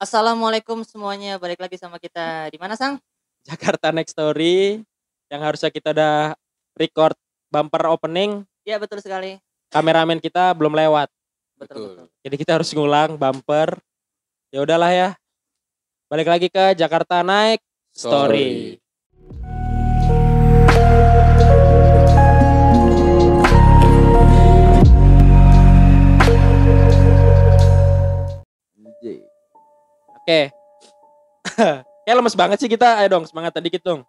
Assalamualaikum semuanya, balik lagi sama kita di mana Sang? Jakarta Next Story yang harusnya kita udah record bumper opening, Ya betul sekali, kameramen kita belum lewat. betul Betul. betul. Jadi kita harus ngulang bumper. Ya udahlah ya. Balik lagi ke Jakarta Naik Story. Anjay. Oke. Kayak lemes banget sih kita. Ayo dong semangat dikit dong.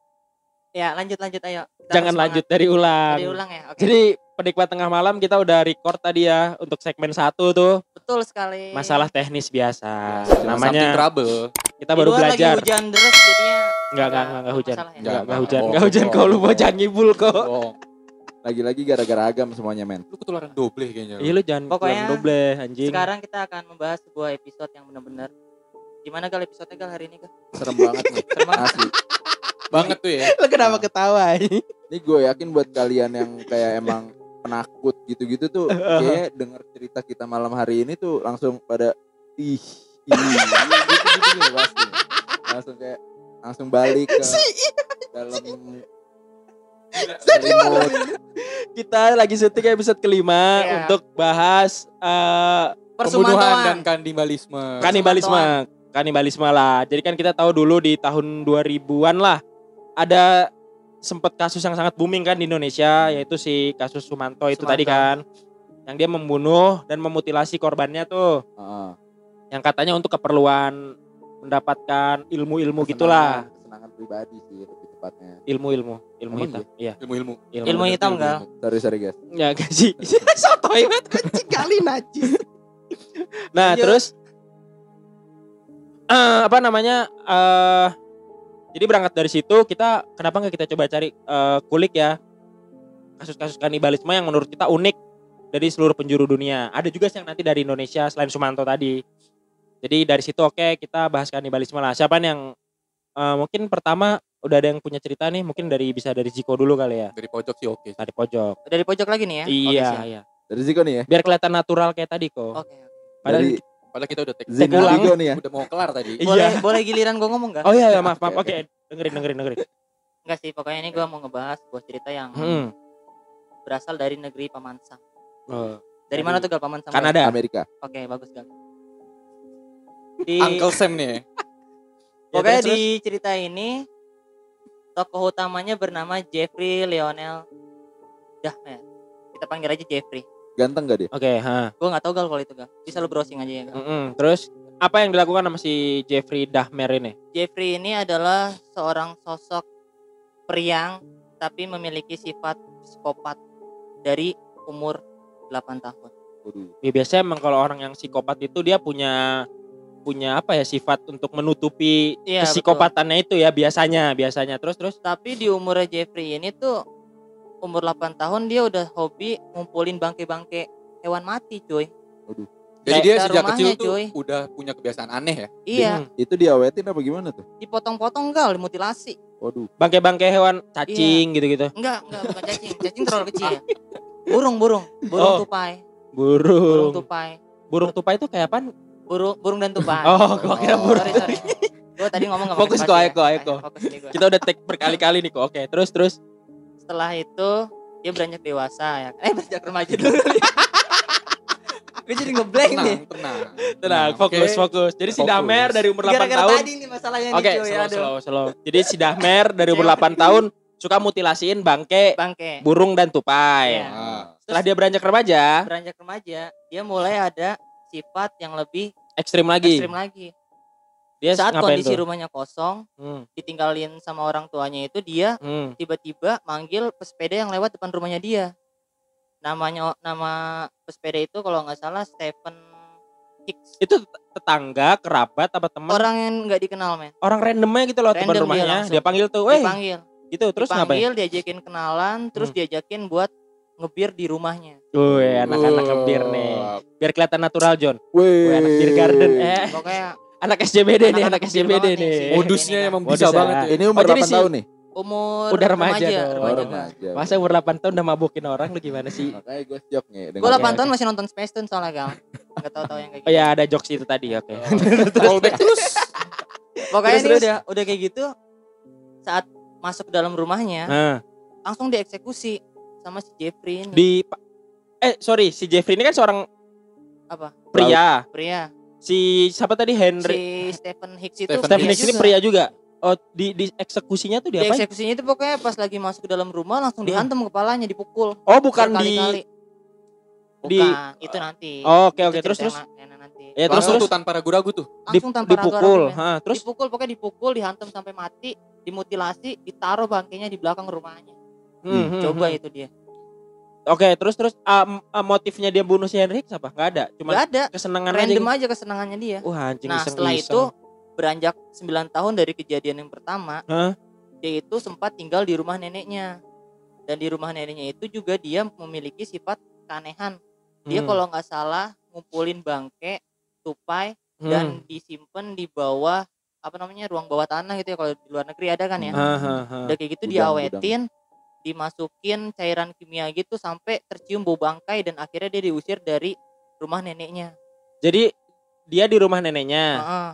Ya lanjut lanjut ayo. Kita Jangan lanjut semangat. dari ulang. Dari ulang ya. Oke. Jadi penikmat tengah malam kita udah record tadi ya untuk segmen satu tuh betul sekali. masalah teknis biasa. Something Namanya trouble. kita baru belajar. Lagi hujan deras jadinya. Enggak, enggak, enggak, enggak hujan. masalah ya. Enggak, enggak Enggak, hujan, enggak hujan kau lu mau jangan ngibul kok. Lagi-lagi gara-gara agam semuanya men. Lu ketularan doble kayaknya. Iya lu jangan Pokoknya doble anjing. Sekarang kita akan membahas sebuah episode yang benar-benar Gimana gal episode gal hari ini gal? Serem banget nih. Serem banget. Asli. banget tuh ya. Lu kenapa ketawa? Ini gue yakin buat kalian yang kayak emang penakut gitu-gitu tuh kayak denger cerita kita malam hari ini tuh langsung pada ih ih gitu-gitu nih pasti. Langsung kayak langsung balik ke dalam Sedih remote. Kita lagi syuting episode kelima Iya. untuk bahas eh, Pembunuhan dan kanibalisme. kanibalisme. Kanibalisme lah. Jadi kan kita tahu dulu di tahun 2000-an lah ada sempat kasus yang sangat booming kan di Indonesia yaitu si kasus Sumanto itu Sumanto. tadi kan. Yang dia membunuh dan memutilasi korbannya tuh. Heeh. Yang katanya untuk keperluan mendapatkan ilmu-ilmu gitulah. Kesenangan- pribadi sih lebih tepatnya. Ilmu-ilmu, ilmu hitam. Iya, Ilmu-ilmu. Ilmu hitam gal. Sorry sorry guys. Ya sih. Sotoy banget anjing kali najis. Nah, Lanjut. terus eh apa namanya? eh jadi berangkat dari situ kita kenapa nggak kita coba cari eh, kulik ya kasus-kasus kanibalisme yang menurut kita unik dari seluruh penjuru dunia. Ada juga sih yang nanti dari Indonesia selain Sumanto tadi. Jadi dari situ oke kita bahas kanibalisme lah. Siapa nih yang eh, mungkin pertama udah ada yang punya cerita nih mungkin dari bisa dari Jiko dulu kali ya. Dari pojok sih oke. Tadi pojok. Dari pojok lagi nih ya? iya, siap. iya. Dari Ziko nih ya. Biar kelihatan natural kayak tadi kok. Oke. oke. Padahal Dari Padahal kita udah take. Ziko ulang. Nih ya. Udah mau kelar tadi. Iya. Boleh boleh giliran gue ngomong gak? Oh iya, iya maaf maaf. Oke, Oke, dengerin dengerin dengerin. Enggak sih, pokoknya ini gue mau ngebahas sebuah cerita yang Hmm. berasal dari negeri Pamansang. Oh. Dari mana tuh gal Pamansang? Gal? Kanada. Amerika. Oke, bagus gal. Di Uncle Sam nih. ya. pokoknya terus, di cerita ini tokoh utamanya bernama Jeffrey Lionel Dahmer. Kita panggil aja Jeffrey. Ganteng gak dia? Oke, ha. Gue nggak tahu gal kalau itu gal. Bisa lu browsing aja ya gal. Mm-mm. Terus apa yang dilakukan sama si Jeffrey Dahmer ini? Jeffrey ini adalah seorang sosok periang tapi memiliki sifat psikopat dari umur 8 tahun. Ya, biasanya emang kalau orang yang psikopat itu dia punya punya apa ya sifat untuk menutupi Iya, psikopatannya itu ya biasanya biasanya terus terus Tapi di umurnya Jeffrey ini tuh umur 8 tahun dia udah hobi ngumpulin bangke-bangke hewan mati, cuy. Jadi Kayak dia sejak rumahnya, kecil tuh cuy. udah punya kebiasaan aneh ya. Iya, Hmm. Itu diawetin apa gimana tuh? dipotong-potong gal, dimutilasi. Waduh. bangke-bangke hewan cacing Iya. gitu-gitu. Enggak, enggak bukan cacing. Cacing terlalu kecil ya. Burung, burung, burung Oh. tupai, burung Burung. tupai, Burung tupai itu kayak apaan? burung, burung dan tupai. Oh, gua kira Oh. burung. sorry, sorry. Gue tadi ngomong gak Fokus kok, Eko, Eko. Gua. Kita udah take berkali-kali nih kok. Oke, terus terus. Setelah itu dia beranjak dewasa ya. Eh beranjak remaja dulu. Gue jadi ngeblank nih. Tenang, tenang. Tenang, fokus, oke? fokus. Jadi si Fokus. Damer dari umur 8 Gara-gara tahun. tadi nih masalahnya Oke, nih cuy. slow, Aduh. slow, slow. Jadi si Dahmer dari umur 8 tahun suka mutilasiin bangke, Bangke. burung dan tupai. Iya. Ah. Setelah dia beranjak remaja, beranjak remaja, dia mulai ada sifat yang lebih ekstrim lagi. ekstrim lagi. Dia Saat ngapain kondisi tuh? rumahnya kosong, Hmm, ditinggalin sama orang tuanya itu dia hmm. tiba-tiba manggil pesepeda yang lewat depan rumahnya dia. Namanya nama pesepeda itu kalau nggak salah Stephen Hicks. Itu tet- tetangga, kerabat, apa teman? Orang, Orang yang nggak dikenal men. randomnya gitu loh depan Random dia rumahnya. langsung. Dia panggil tuh, "Weh." Dipanggil, Gitu, terus ngapain? dipanggil, diajakin kenalan, terus Hmm. diajakin buat ngebir di rumahnya. Wih, anak-anak ngebir nih. Biar kelihatan natural, John. Wih. Wih, anak beer garden. Eh, Pokoknya anak SJBD nih, Anak-anak anak ngebir SJBD nih nih. Modusnya Ini emang bisa ya. banget ya. Ini umur Oh, jadi 8 si- tahun nih. Umur Udah remaja dong. Oh, remaja. remaja. Masa umur 8 tahun udah mabukin orang lu gimana sih? Makanya gue shock nih. Gue dengan- 8 tahun masih nonton Space Tune soalnya gal. Gak tau tau yang kayak Oh gitu. ya ada jokes itu tadi, oke. Rollback terus. Pokoknya Terus, ini terus. udah udah kayak gitu saat masuk ke dalam rumahnya Nah, langsung dieksekusi sama si Jeffrey ini. di eh sorry si Jeffrey ini kan seorang apa? pria. Pria. Si siapa tadi Henry Si Stephen Hicks itu Stephen Stephen Hicks ini pria juga. Oh di di eksekusinya tuh Di dia apa? eksekusinya itu pokoknya pas lagi masuk ke dalam rumah langsung Hmm. dihantam kepalanya, dipukul. Oh bukan di berkali-kali. di- Bukan, itu nanti. Oh, oke Itu oke terus cerita terus nanti. ya terus terus tuh tanpa ragu-ragu tuh. di- Langsung tanpa dipukul. ragu-ragu, men. Hah, terus dipukul pokoknya dipukul, dihantam sampai mati, dimutilasi, ditaruh bangkainya di belakang rumahnya. hmm, hmm, Coba hmm. itu dia. Oke, terus terus um, um, motifnya dia bunuh si Henry apa? Enggak ada, cuma Gak ada, kesenangan random aja. aja kesenangannya dia. Wah, anjing Nah iseng-iseng. setelah itu beranjak 9 tahun dari kejadian yang pertama, Hah? dia itu sempat tinggal di rumah neneknya. Dan di rumah neneknya itu juga dia memiliki sifat keanehan. Dia Hmm, kalau nggak salah ngumpulin bangke, tupai, hmm. dan disimpan di bawah apa namanya ruang bawah tanah gitu ya kalau di luar negeri ada kan ya. Ha, ha, ha. Udah kayak gitu Gudang, diawetin, dimasukin cairan kimia gitu sampai tercium bau bangkai dan akhirnya dia diusir dari rumah neneknya. Jadi dia di rumah neneknya. Heeh.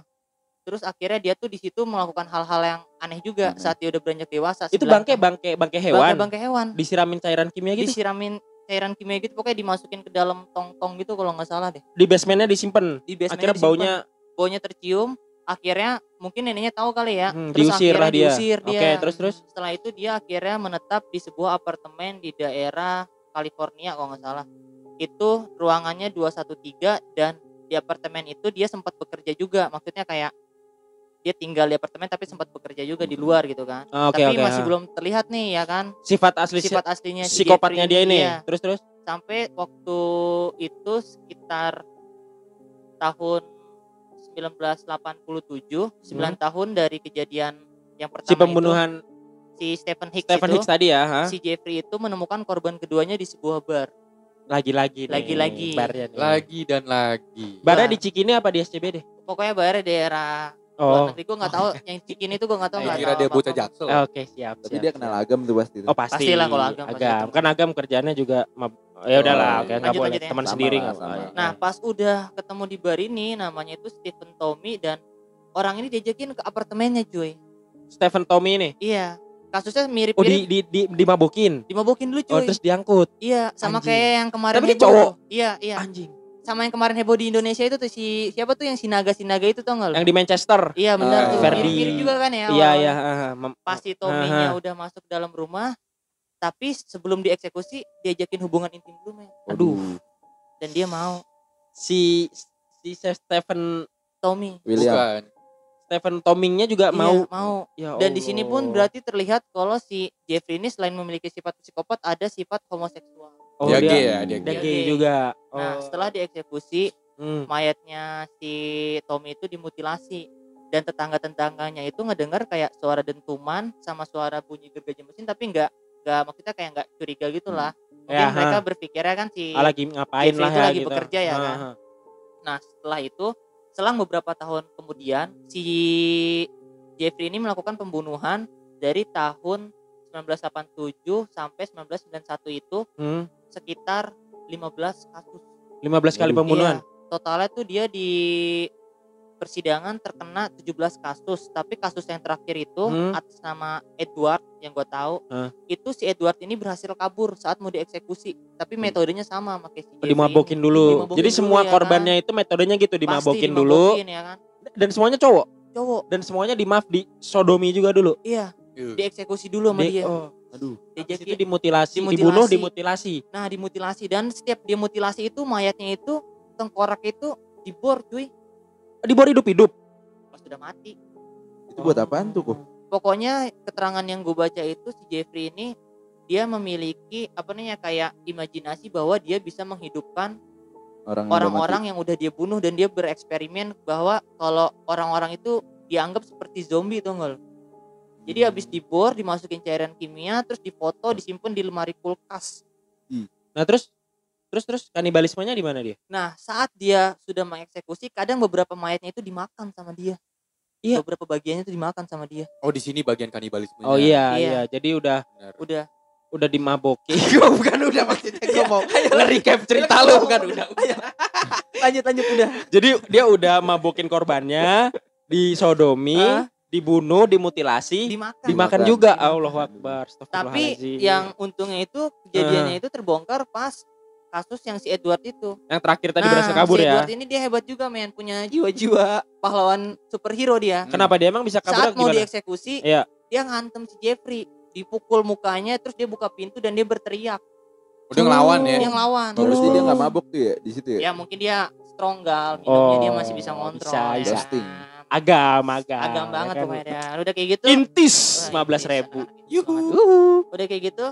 Terus akhirnya dia tuh di situ melakukan hal-hal yang aneh juga Mhm. saat dia udah beranjak dewasa. Itu 9 bangke bangke bangke hewan. Bangkai-bangkai hewan. Disiramin cairan kimia gitu. Disiramin cairan kimia gitu pokoknya dimasukin ke dalam tong-tong gitu kalau nggak salah deh. Di basementnya disimpan. Di basement Akhirnya baunya baunya tercium. Akhirnya mungkin neneknya tahu kali ya. Hmm, Terus diusir lah dia. diusir dia. Oke, terus terus. Setelah itu dia akhirnya menetap di sebuah apartemen di daerah California kalau nggak salah. Itu ruangannya 213 dan di apartemen itu dia sempat bekerja juga. Maksudnya kayak dia tinggal di apartemen tapi sempat bekerja juga di luar gitu kan. Ah, Oke tapi oke. masih ha. belum terlihat nih ya kan Sifat asli sifat aslinya si psikopatnya Jeffrey dia ini. iya. Terus terus. Sampai waktu itu sekitar tahun 1987, 9 tahun dari kejadian yang pertama Hmm. Si pembunuhan itu, si Stephen Hicks Stephen itu, Hicks tadi ya, ha? si Jeffrey itu menemukan korban keduanya di sebuah bar. Lagi-lagi nih, Lagi-lagi. barnya nih. Lagi dan lagi. Barnya Wah. di Cikini apa di SCBD? Pokoknya barnya daerah Oh. luar negeri gue nggak tahu yang Cikini itu gue nggak tahu Saya nggak kira dia bocah jaksel. Oke, siap. Tapi siap, dia siap. kenal agam tuh pasti. Oh pasti. Pastilah kalau agam, Agam. Kan agam kerjanya juga mab- ya udahlah, Oh, oke iya. nggak Lanjut, boleh lanjut ya. teman Sama sendiri nggak sama. boleh. Nah pas udah ketemu di bar ini namanya itu Stephen Tommy dan orang ini diajakin ke apartemennya cuy. Stephen Tommy ini. Iya kasusnya Oh di mirip-mirip di di dimabukin. dimabukin dulu Oh cuy. terus diangkut. Iya sama Anjing. kayak yang kemarin Tapi dia cowok. tuh. Iya iya. Anjing. Sama yang kemarin heboh di Indonesia itu tuh si siapa tuh yang Sinaga Sinaga itu tau nggak lu? Yang di Manchester. Iya benar Ah, tuh. Ferdi. Mirip-mirip juga kan ya. Iya iya. ah, ah, mem- Pas si Tommy-nya Aha. udah masuk dalam rumah tapi sebelum dieksekusi diajakin hubungan intim dulu men. Aduh. Dan dia mau Si si Stephen Tommy. William. Bukan. Stephen Tomingnya juga Iya, mau. mau. Ya Dan di sini pun berarti terlihat kalau si Jeffrey ini selain memiliki sifat psikopat ada sifat homoseksual. oh, dia dia, gay ya, dia dia gay. juga. Nah, Oh. setelah dieksekusi, Hmm. mayatnya si Tommy itu dimutilasi dan tetangga-tetangganya itu ngedengar kayak suara dentuman sama suara bunyi gergaji mesin tapi nggak nggak maksudnya kayak nggak curiga gitu lah. Mungkin Ya, mereka ha. berpikirnya kan si Ah, lagi ngapain lah itu ya lagi gitu. bekerja ya Ah, kan? ah. Nah, setelah itu selang beberapa tahun kemudian si Jeffrey ini melakukan pembunuhan dari tahun 1987 sampai 1991 itu Hmm. sekitar 15 kasus. 15 kali Waduh. pembunuhan. Iya, totalnya tuh dia di persidangan terkena 17 kasus, tapi kasus yang terakhir itu Hmm. atas nama Edward yang gue tahu, Hah? itu si Edward ini berhasil kabur saat mau dieksekusi, tapi metodenya sama sama Jeffrey dimabokin dulu. Dimabokin Jadi dulu, semua ya korbannya kan? itu metodenya gitu Pasti dimabokin dulu dimabokin, ya kan? dan semuanya cowok Cowok, dan semuanya di maaf di sodomi juga dulu. iya, Yuh. dieksekusi dulu sama Di- dia. oh, Aduh. habis itu dimutilasi, Dimutilasi. dibunuh, dimutilasi. Nah, dimutilasi dan setiap dia mutilasi itu mayatnya itu tengkorak itu dibor cuy Dibor hidup-hidup. pas sudah mati. Itu buat apaan tuh kok? pokoknya keterangan yang gue baca itu si Jeffrey ini dia memiliki apa namanya kayak imajinasi bahwa dia bisa menghidupkan Orang yang udah orang-orang yang udah dia bunuh dan dia bereksperimen bahwa kalau orang-orang itu dianggap seperti zombie tuh nggak? Jadi Hmm. habis dibor, dimasukin cairan kimia, terus difoto, disimpan di lemari kulkas. Nah, terus terus terus kanibalismenya di mana dia? Nah, saat dia sudah mengeksekusi, kadang beberapa mayatnya itu dimakan sama dia. Iya. beberapa bagiannya tuh dimakan sama dia Oh di sini bagian kanibalisme. Oh iya, Iya. iya. Jadi udah udah udah dimaboki. Gua bukan udah maksudnya gue mau nge-recap cerita lu bukan udah. lanjut lanjut udah Jadi dia udah mabokin korbannya, disodomi, Ah. dibunuh, dimutilasi, dimakan dimakan Dimakan. juga. Allahu Akbar. tapi yang untungnya itu kejadiannya itu terbongkar pas kasus yang si Edward itu yang terakhir tadi nah berhasil kabur si ya. Edward ini dia hebat juga men punya jiwa-jiwa pahlawan superhero dia Kenapa dia emang bisa kabur saat mau gimana? dieksekusi Iya. dia ngantem si Jeffrey dipukul mukanya terus dia buka pintu dan dia berteriak Udah ngelawan ya. yang lawan Berarti dia nggak mabok tuh ya di situ ya? ya mungkin dia stronggal minumnya dia Oh, masih bisa ngontrol bisa, ya bisa. Agam, agam. agam banget ya kan? pokoknya dia udah kayak gitu Intis Wah, 15 ini ribu. Yuhu. udah kayak gitu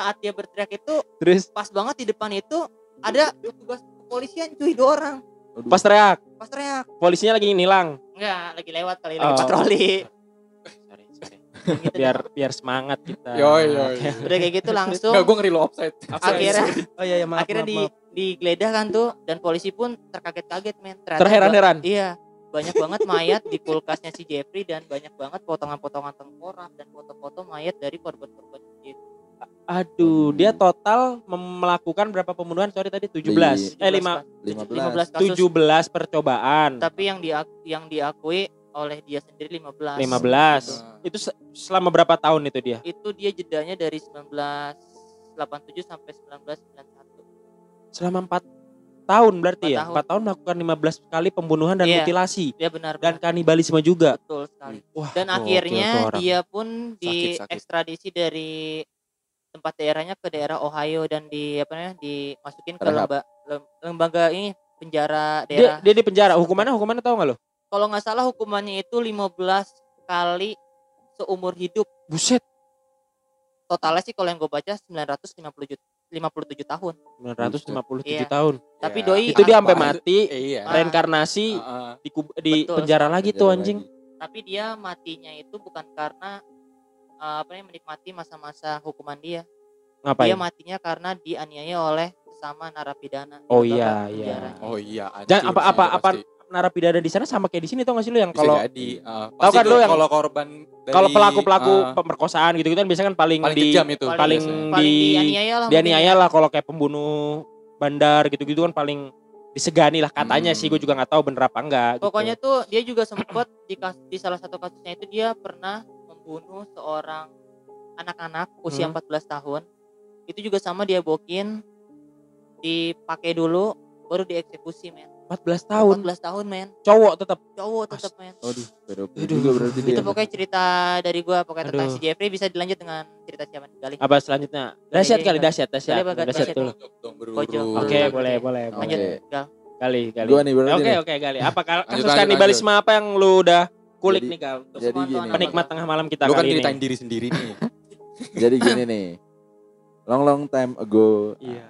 saat dia berteriak itu Terus pas banget di depan itu ada petugas kepolisian cuy dua orang Aduh. pas teriak, pas teriak polisinya lagi nilang. enggak lagi lewat kali Oh. lagi patroli Sorry, sorry. gitu Biar biar semangat kita. Yo yo. deh. udah kayak gitu langsung Enggak gue ngeri lo offside. akhirnya Oh iya, iya maaf, akhirnya maaf, di maaf. digeledah kan tuh dan polisi pun terkaget-kaget men Terheran-heran. iya banyak banget mayat di kulkasnya si Jeffrey dan banyak banget potongan-potongan tengkorak dan foto-foto mayat dari korban-korban Jeffrey. Aduh, dia total melakukan berapa pembunuhan? Sorry tadi 17. Eh 5 15 15. kasus 17 percobaan. tapi yang dia yang diakui oleh dia sendiri 15 15. Itu se- selama berapa tahun itu dia? itu dia jedanya dari 1987 sampai 1991 Selama 4 tahun berarti Empat ya? tahun. 4 tahun melakukan 15 kali pembunuhan dan Iya. mutilasi dia benar dan benar. kanibalisme juga. betul sekali Wah, dan gokil akhirnya dia pun Sakit, sakit. diekstradisi dari tempat daerahnya ke daerah Ohio dan di apa namanya dimasukin ke lemba, lem- lembaga ini penjara dia, daerah dia di penjara. Hukumannya hukumannya tahu nggak lo? kalau nggak salah hukumannya itu 15 kali seumur hidup Buset. totalnya sih kalau yang gue baca 950 juta 57 tahun 957 Iya. tahun. tapi Ya. doi Itu dia sampai mati Iya. Reinkarnasi di, kub- di Betul. penjara lagi tuh Penjara anjing. lagi. tapi dia matinya itu bukan karena eh, apa namanya menikmati masa-masa hukuman dia Ngapain? dia matinya karena dianiaya oleh sesama narapidana Oh Di iya, iya. Oh iya. Jangan hancur apa apa apa narapidana di sana sama kayak di sini tau gak sih lu yang kalau jadi. uh, Tahu pasti kan lu kalau- yang- kalau korban dari, kalau pelaku-pelaku uh, pemerkosaan gitu gitu kan biasanya kan paling, paling di kejam itu paling biasanya. di- dianiaya lah dianiaya ya. lah kalau kayak pembunuh bandar gitu-gitu kan paling disegani lah katanya Hmm. sih gue juga nggak tahu bener apa enggak gitu. pokoknya tuh dia juga sempat di, kas- di salah satu kasusnya itu dia pernah membunuh seorang anak-anak usia Hmm. 14 tahun. Itu juga sama dia bokin dipakai dulu baru dieksekusi men. 14 tahun? 14 tahun men. Cowok tetap cowok tetap men. Aduh, pedofil juga berarti dia. itu pokoknya cerita dari gua pokoknya tentang Aduh. si Jeffrey. Bisa dilanjut dengan cerita siapa kali apa selanjutnya? Dahsyat kali dahsyat dahsyat. Dahsyat dulu. Pojok. oke boleh boleh lanjut. gal kali kali Gua nih berarti oke oke kali apa kasus kanibalisme apa yang lu udah kulik Jadi- nih kal untuk Jadi Semua gini. penikmat tengah malam kita Lu kan ceritain ini diri sendiri nih. Jadi gini nih. Long long time ago. iya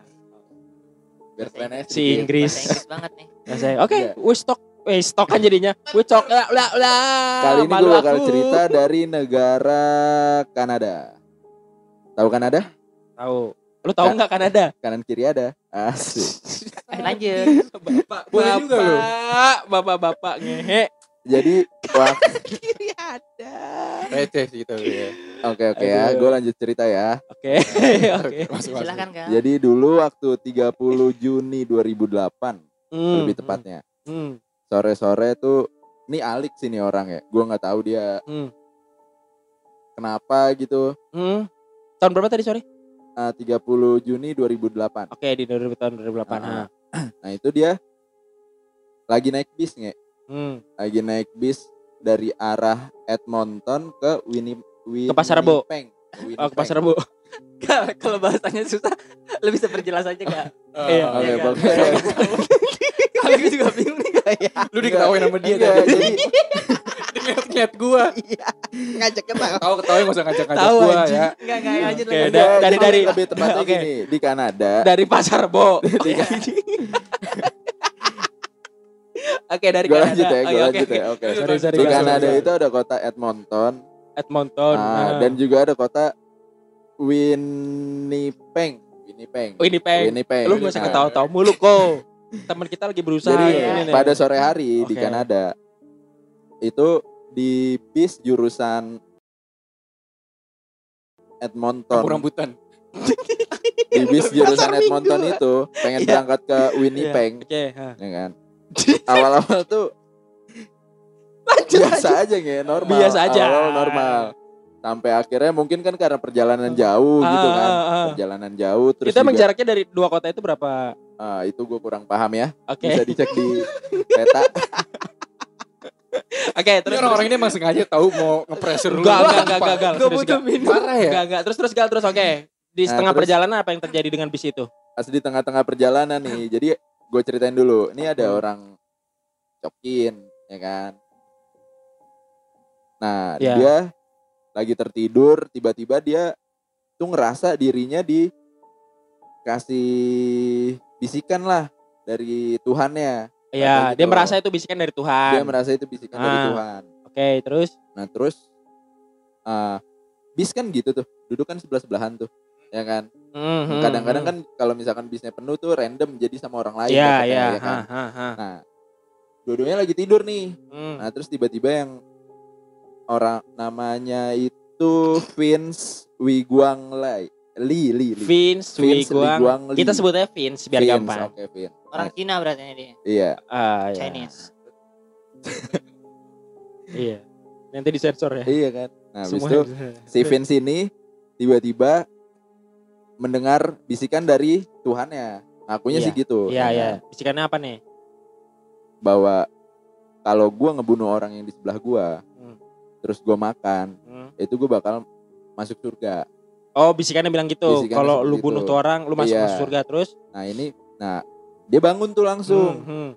Biar aja si. Inggris bahasa Inggris banget nih Nah, oke Iya. we stock we stock kan jadinya we stock lah lah lah Kali ini gue bakal aku. cerita dari negara Kanada. Tahu Kanada? tahu lu tahu nggak Kanada Kanan kiri ada. Asik. Eh, lanjut bapak juga lu. bapak bapak ngehe Jadi wah, kiri ada Receh sih itu ya. oke oke ya, gue lanjut cerita ya. oke oke silakan kan Jadi dulu waktu 30 Juni 2008 Hmm, lebih tepatnya. hmm, Sore-sore tuh ini Alik sih nih orang ya. Gue nggak tahu dia hmm, kenapa gitu. hmm. tahun berapa tadi sorry Nah, 30 Juni 2008. oke di 2000 tahun 2008 Ah. ah. Nah, itu dia lagi naik bis nge. hmm. Lagi naik bis dari arah Edmonton ke Winnie, Ke Pasar Rebo. Oh ke pasar bu kalau bahasanya susah lebih bisa perjelas aja kak Iya. Oke, Iya, kan? pokoknya kalau gue juga bingung nih kayak Lu diketawain sama dia Enggak, kan. jadi Ngeliat gua. ngajak ketawa Tahu ketawain gak usah ngajak-ngajak gua anjing. ya. enggak enggak lanjut Oke, lanjut da- Enggak, dari- dari- lebih tepatnya Oke. gini di Kanada dari pasar bo oke dari gue Kanada lanjut ya gue Oke, oke, lanjut ya oke sorry sorry di. Kanada Sorry. itu ada kota Edmonton Edmonton ah, ah. dan juga ada kota Winnipeg Winnipeg Winnipeg Winnipeg lu gak usah Nah, ketawa-tawa mulu kok teman kita lagi berusaha jadi ini nih. pada sore hari di Oke. Kanada itu di bis jurusan Edmonton. Kampung rambutan. Di bis jurusan Edmonton itu pengen Iya. berangkat ke Winnipeg, Oke, ha. ya kan. Awal-awal tuh Lanjut, biasa aja nge, normal. Biasa aja. Awal normal. Sampai akhirnya mungkin kan karena perjalanan jauh gitu Ah, kan. ah, ah. Perjalanan jauh terus Kita juga, menjaraknya dari dua kota itu berapa? ah, itu gue kurang paham ya. Oke. Bisa dicek di peta. Oke, Ini terus orang-orang ini emang sengaja tahu mau nge-pressure lu. Enggak, enggak, enggak, enggak, enggak. Gue butuh minum. Parah ya? Enggak, enggak. Terus terus gal terus oke. Di Nah, setengah terus- perjalanan apa yang terjadi dengan bis itu? Pas di tengah-tengah perjalanan nih. Jadi gue ceritain dulu. Ini ada Hmm. orang cokin, ya kan. Nah, Ya. dia lagi tertidur, tiba-tiba dia tuh ngerasa dirinya dikasih bisikan lah dari Tuhannya. Iya, gitu dia merasa itu bisikan dari Tuhan. Dia merasa itu bisikan dari Ah. Tuhan. Oke, terus Nah, terus eh bis kan gitu tuh, duduk kan sebelah-sebelahan tuh. Ya kan? Mhm, Kadang-kadang mhm. kan kalau misalkan bisnya penuh tuh random jadi sama orang lain Iya, besoknya, iya, ya kan? ha, ha, ha. Nah, dua-duanya lagi tidur nih. Hmm. Nah, terus tiba-tiba yang orang namanya itu Vince Wiguang Lai. Li, Li, Li. Vince, Vince Wiguang. Wiguang Li. Kita sebutnya Vince biar Vince, gampang. Oke, Vince. Orang Nah, Cina berarti ini dia. iya. Ah, iya. Chinese. Iya. Nanti disensor ya. Iya kan. Nah, habis Semua itu si Vince ini tiba-tiba mendengar bisikan dari Tuhannya. Ngakunya Iya. sih gitu. Iya, ya iya. kan? Bisikannya apa nih? Bahwa kalau gua ngebunuh orang yang di sebelah gua, Hmm. terus gua makan, Hmm. itu gua bakal masuk surga. Oh, bisikannya bilang gitu. Kalau lu seperti bunuh tuh orang, lu masuk Iya. masuk surga terus. Nah, ini nah dia bangun tuh langsung. Hmm, hmm.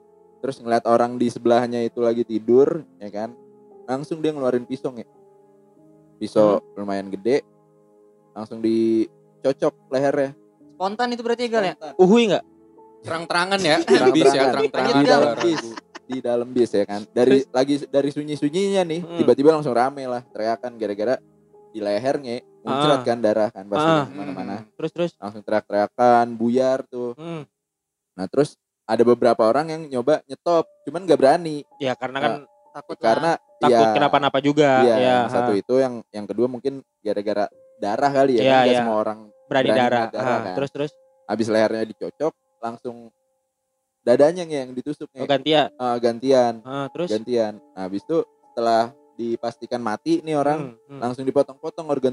Terus ngeliat orang di sebelahnya itu lagi tidur, ya kan? Langsung dia ngeluarin pisau ya. Pisau Hmm. lumayan gede. Langsung dicocok lehernya. Spontan itu berarti Gal ya? Uhui enggak? Terang-terangan ya. Terang-terangan. Bis ya, terang-terangan. Di dalam bis di dalam bis ya kan dari lagi dari sunyi sunyinya nih Hmm. tiba-tiba langsung rame lah teriakan gara-gara di lehernya muncrat Ah. kan darah kan pasti Ah. kan ke mana-mana Terus terus. langsung teriak-teriakan buyar tuh Hmm. nah terus ada beberapa orang yang nyoba nyetop cuman nggak berani Ya karena kan Takut lah. karena takut ya, kenapa-napa juga. iya, ya, yang satu ha. itu yang yang kedua mungkin gara-gara darah kali ya Iya, kan nggak iya. semua orang berani, berani darah. darah, Ah, kan. Terus terus. habis lehernya dicocok langsung dadanya yang ditusuk Oh, nge. ganti ya. Ah, gantian Ah, terus. gantian. Nah, habis itu setelah dipastikan mati nih orang Hmm, hmm. langsung dipotong-potong organ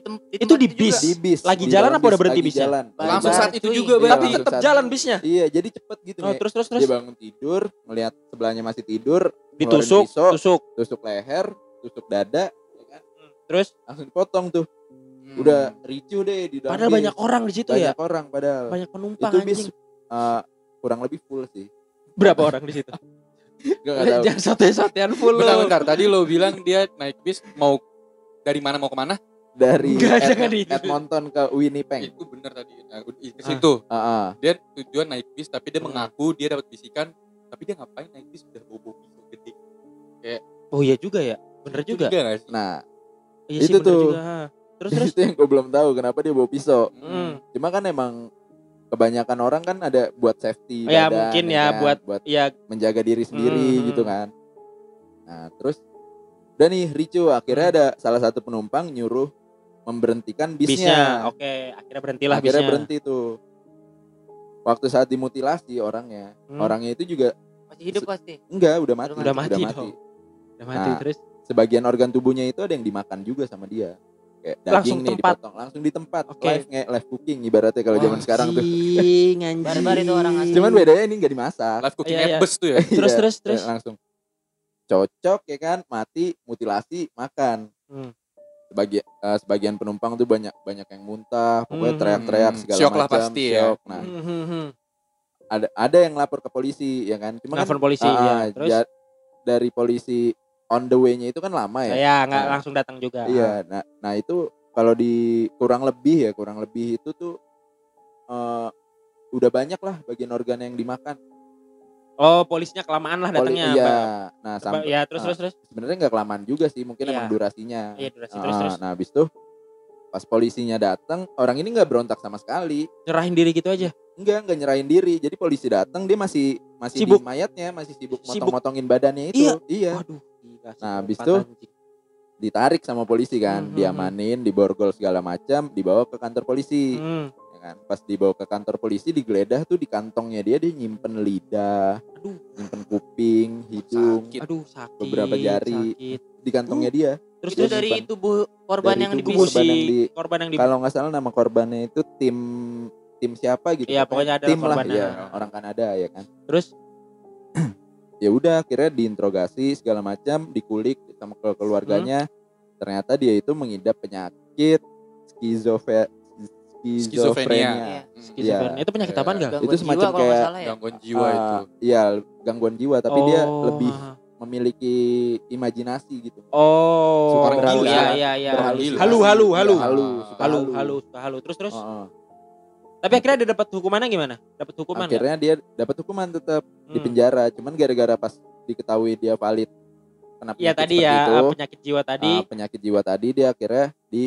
tem- di Itu tempat di juga. bis? di bis. Lagi di jalan apa udah bis, berhenti lagi bisnya? Jalan. Langsung saat itu cuy. juga Iya, berarti. Tapi tetap saat- jalan bisnya. Iya, jadi cepet gitu Oh, terus terus terus. Dia bangun tidur, ngelihat sebelahnya masih tidur, Ditusuk, pisau. tusuk. tusuk leher, tusuk dada, ya kan? Terus langsung dipotong tuh. Hmm. Udah ricu deh di dalam padahal bis. banyak orang di situ ya. Banyak orang padahal. Banyak penumpang Itu bis anjing. eh, kurang lebih full sih. Berapa orang di situ? Gak, gak tahu. Jangan sate-satean full Bentar, lu. bentar. Tadi lo bilang dia naik bis mau dari mana mau ke mana? Dari Ed- jangan di- Edmonton ke Winnipeg. Itu bener tadi. Nah, ke situ. Ah, ah. Dia tujuan naik bis tapi dia Hmm. mengaku dia dapat bisikan tapi dia ngapain naik bis udah bobo pisau gede. Oh iya juga ya. Bener juga. Juga gak sih? Nah, Iya Itu sih bener tuh. juga. Terus terus. itu yang gue belum tahu kenapa dia bawa pisau. Hmm. Cuma kan emang kebanyakan orang kan ada buat safety Ya, badan, mungkin ya, kan? buat- buat Ya menjaga diri sendiri Hmm. gitu kan. Nah, terus udah nih ricu akhirnya Hmm. ada salah satu penumpang nyuruh memberhentikan bisnya. bisnya. Oke, akhirnya berhentilah akhirnya bisnya. berhenti tuh. Waktu saat dimutilasi orangnya, Hmm. orangnya itu juga Masih hidup pasti. enggak udah mati, Udah mati dong. Udah mati Nah, terus. Sebagian organ tubuhnya itu ada yang dimakan juga sama dia. Kayak daging Langsung nih tempat. dipotong langsung di tempat Oke. live nge live cooking ibaratnya kalau zaman sekarang tuh. Anjing, anjing. Barbar itu orang asli. Cuman bedanya ini nggak dimasak. Live cooking Iya, at iya. bus tuh ya. Terus Iya, terus ya, terus. langsung cocok ya kan mati mutilasi makan Hmm. sebagian eh, sebagian penumpang tuh banyak banyak yang muntah pokoknya Hmm. teriak-teriak segala Syok lah macam pasti ya. nah Hmm, hmm, hmm. ada ada yang lapor ke polisi ya kan cuma kan Nelfon polisi ah, ya. Terus ja- dari polisi on the way-nya itu kan lama ya saya nggak Nah. langsung datang juga. iya nah nah itu kalau di kurang lebih ya kurang lebih itu tuh eh, udah banyak lah bagian organ yang dimakan Oh, polisinya kelamaan lah Poli- datangnya. iya Apa- nah sampai ya terus ah. terus terus. sebenarnya nggak kelamaan juga sih mungkin Iya. emang durasinya Iya, durasi Ah, terus terus. nah habis itu pas polisinya datang orang ini nggak berontak sama sekali Nyerahin diri gitu aja. enggak nggak nyerahin diri jadi polisi datang dia masih masih Sibuk. di mayatnya masih sibuk Sibuk. motong-motongin badannya itu iya, Waduh, Dikasih Nah, habis itu anjing. ditarik sama polisi kan, Hmm, diamanin, diborgol segala macam, dibawa ke kantor polisi. Hmm. ya kan. Pas dibawa ke kantor polisi digeledah tuh di kantongnya dia dia nyimpen lidah, Aduh, nyimpen kuping, hidung, Sakit. aduh sakit. Beberapa jari. Sakit. di kantongnya dia. Terus itu dari simpan. tubuh korban Dari yang tubuh korban yang di- korban yang di Kalau nggak salah nama korbannya itu tim tim siapa gitu. Iya, pokoknya ada tim lah ya, orang Kanada ya kan. terus Ya udah akhirnya diinterogasi segala macam, dikulik sama ke keluarganya. Hmm. Ternyata dia itu mengidap penyakit skizofe skizofrenia. Iya. skizofrenia. Itu penyakit Iya. apa enggak? Itu jiwa semacam nggak kayak ya Gangguan jiwa Ah, itu. Iya, gangguan jiwa tapi dia Oh. lebih memiliki imajinasi gitu. Oh, Suka berhalu, iya ya. iya iya. Berhalu. Halu halu halu. Iya, halu, Halu halu. Terus terus. Heeh. Tapi akhirnya dia dapat hukumannya gimana? Dapat hukuman? Akhirnya dia dapat hukuman tetap di Hmm. penjara, cuman gara-gara pas diketahui dia valid kena Iya penyakit tadi seperti ya itu, penyakit jiwa tadi. ah, penyakit jiwa tadi dia akhirnya di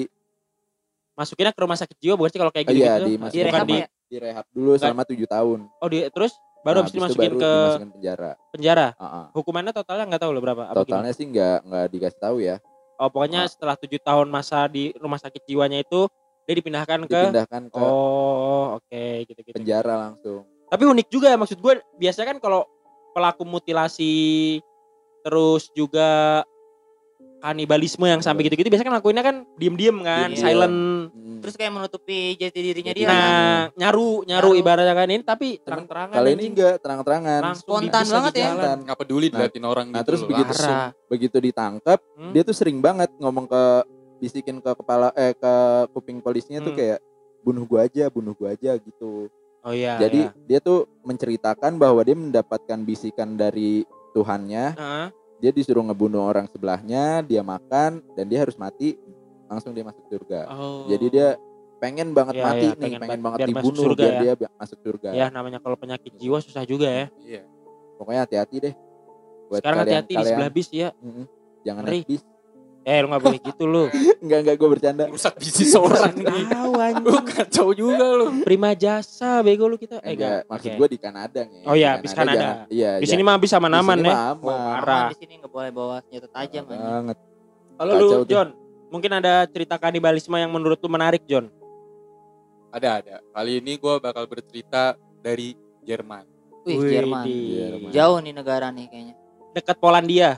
Masukinnya ke rumah sakit jiwa bukan sih kalau kayak Oh gitu iya, gitu? dimasukin di Bukan rehab di ya direhab dulu selama tujuh tahun. Oh di terus baru Nah, habis dimasukin baru ke dimasukin penjara. penjara. Ah, ah. Hukumannya totalnya nggak tahu loh berapa? Totalnya sih nggak nggak dikasih tahu ya. Oh pokoknya Ah. setelah tujuh tahun masa di rumah sakit jiwanya itu dia dipindahkan ke Dipindahkan ke Oh oke gitu gitu. penjara langsung. Tapi unik juga ya maksud gue biasanya kan kalau pelaku mutilasi terus juga kanibalisme yang sampai gitu-gitu biasanya kan lakuinnya kan diem-diem kan, Iya. silent. Hmm. terus kayak menutupi jati dirinya dia kan Nah, nyaru, nyaru Nyaru. ibaratnya kan ini tapi terang-terangan Kali ini enggak terang-terangan. Spontan banget ya. Nggak peduli Nah, diliatin orang nah, gitu terus loh. begitu. Begitu ditangkap, Hmm? dia tuh sering banget ngomong ke bisikin ke kepala eh ke kuping polisinya tuh Hmm. kayak bunuh gua aja, bunuh gua aja gitu. Oh iya. Jadi iya. dia tuh menceritakan bahwa dia mendapatkan bisikan dari Tuhannya, Heeh. dia disuruh ngebunuh orang sebelahnya, dia makan dan dia harus mati, langsung dia masuk surga. Oh. Jadi dia pengen banget Iya, mati iya, nih, pengen pengen, banget biar dibunuh surga biar ya. dia masuk surga. ya namanya kalau penyakit jiwa susah juga ya. Iya. Pokoknya hati-hati deh. Buat Sekarang hati-hati di sebelah bis ya. Mm-mm. jangan Ngeri. naik bis. Eh lu gak boleh gitu lu. Enggak enggak gue bercanda. Rusak bisnis orang nih. Tahu Lu kacau juga lu. Prima jasa bego lu kita. Eh Enggak, enggak. maksud gue di Kanada nih. Oh iya, Di bis Kanada. jangan- Iya, Di sini mah bisa di aman-aman sini ya. mah aman. Oh, parah. Aman di sini nggak boleh bawa senjata tajam anjing. banget. Kalau Kacau lu tuh. John, mungkin ada cerita kanibalisme yang menurut lu menarik John. Ada ada. Kali ini gue bakal bercerita dari Jerman. Wih, Jerman. di- Jerman. Jauh nih negara nih kayaknya. Dekat Polandia.